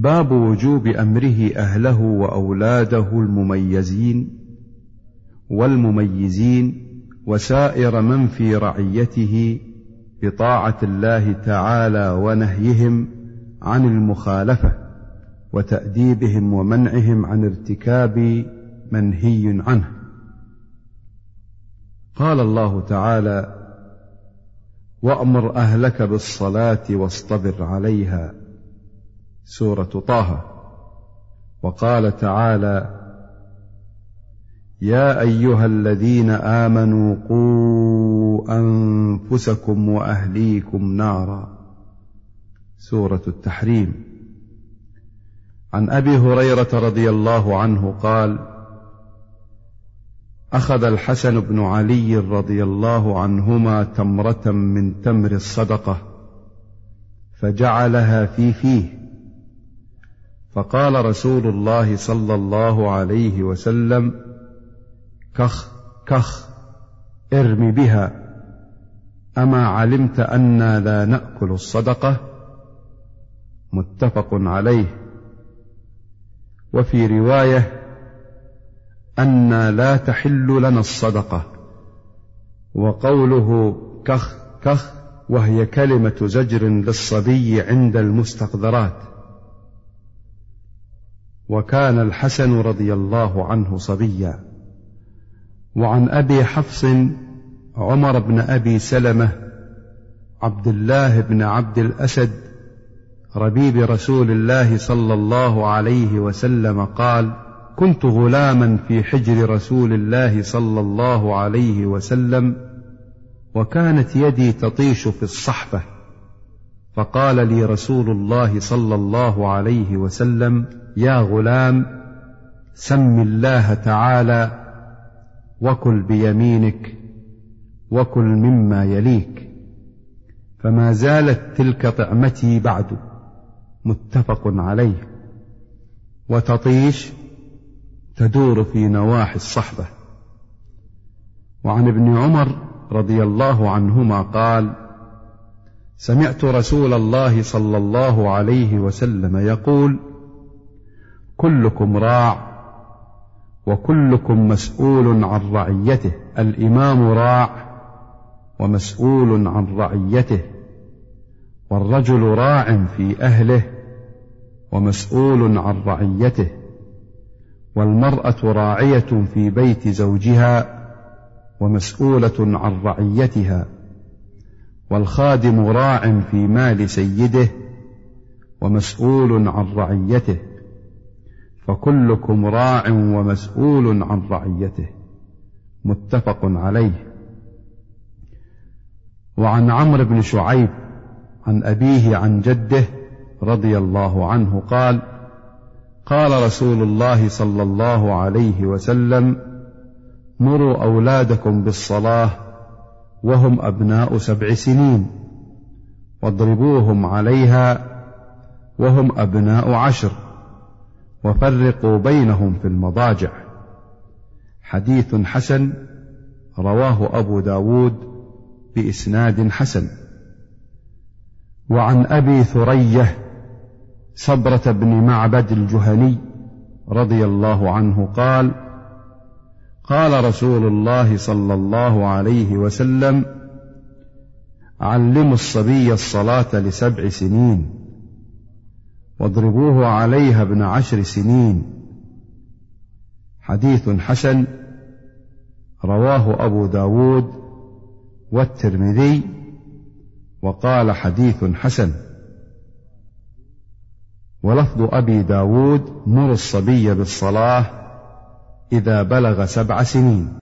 باب وجوب أمره أهله وأولاده المميزين والمميزين وسائر من في رعيته بطاعة الله تعالى ونهيهم عن المخالفة وتأديبهم ومنعهم عن ارتكاب منهي عنه. قال الله تعالى وأمر أهلك بالصلاة واصطبر عليها سورة طه. وقال تعالى يا أيها الذين آمنوا قوا أنفسكم وأهليكم نارا. سورة التحريم. عن أبي هريرة رضي الله عنه قال أخذ الحسن بن علي رضي الله عنهما تمرة من تمر الصدقة فجعلها في فيه. فقال رسول الله صلى الله عليه وسلم كخ كخ ارم بها أما علمت أنا لا نأكل الصدقة؟ متفق عليه. وفي رواية أنا لا تحل لنا الصدقة. وقوله كخ كخ وهي كلمة زجر للصبي عند المستقذرات. وكان الحسن رضي الله عنه صبيا. وعن أبي حفص عمر بن أبي سلمة عبد الله بن عبد الأسد ربيب رسول الله صلى الله عليه وسلم قال كنت غلاما في حجر رسول الله صلى الله عليه وسلم وكانت يدي تطيش في الصحفة. فقال لي رسول الله صلى الله عليه وسلم يا غلام سم الله تعالى وكل بيمينك وكل مما يليك. فما زالت تلك طعمتي بعد متفق عليه. وتطيش تدور في نواحي الصحبة. وعن ابن عمر رضي الله عنهما قال سمعت رسول الله صلى الله عليه وسلم يقول كلكم راع وكلكم مسؤول عن رعيته. الإمام راع ومسؤول عن رعيته. والرجل راع في أهله ومسؤول عن رعيته. والمرأة راعية في بيت زوجها ومسؤولة عن رعيتها. والخادم راع في مال سيده ومسؤول عن رعيته فكلكم راع ومسؤول عن رعيته متفق عليه. وعن عمرو بن شعيب عن أبيه عن جده رضي الله عنه قال قال رسول الله صلى الله عليه وسلم مروا أولادكم بالصلاة وهم أبناء سبع سنين واضربوهم عليها وهم أبناء عشر وفرقوا بينهم في المضاجع. حديث حسن رواه أبو داود بإسناد حسن. وعن أبي ثرية صبرة بن معبد الجهني رضي الله عنه قال قال رسول الله صلى الله عليه وسلم علموا الصبي الصلاة لسبع سنين واضربوه عليها ابن عشر سنين. حديث حسن رواه أبو داود والترمذي وقال حديث حسن. ولفظ أبي داود مر الصبي بالصلاة إذا بلغ سبع سنين.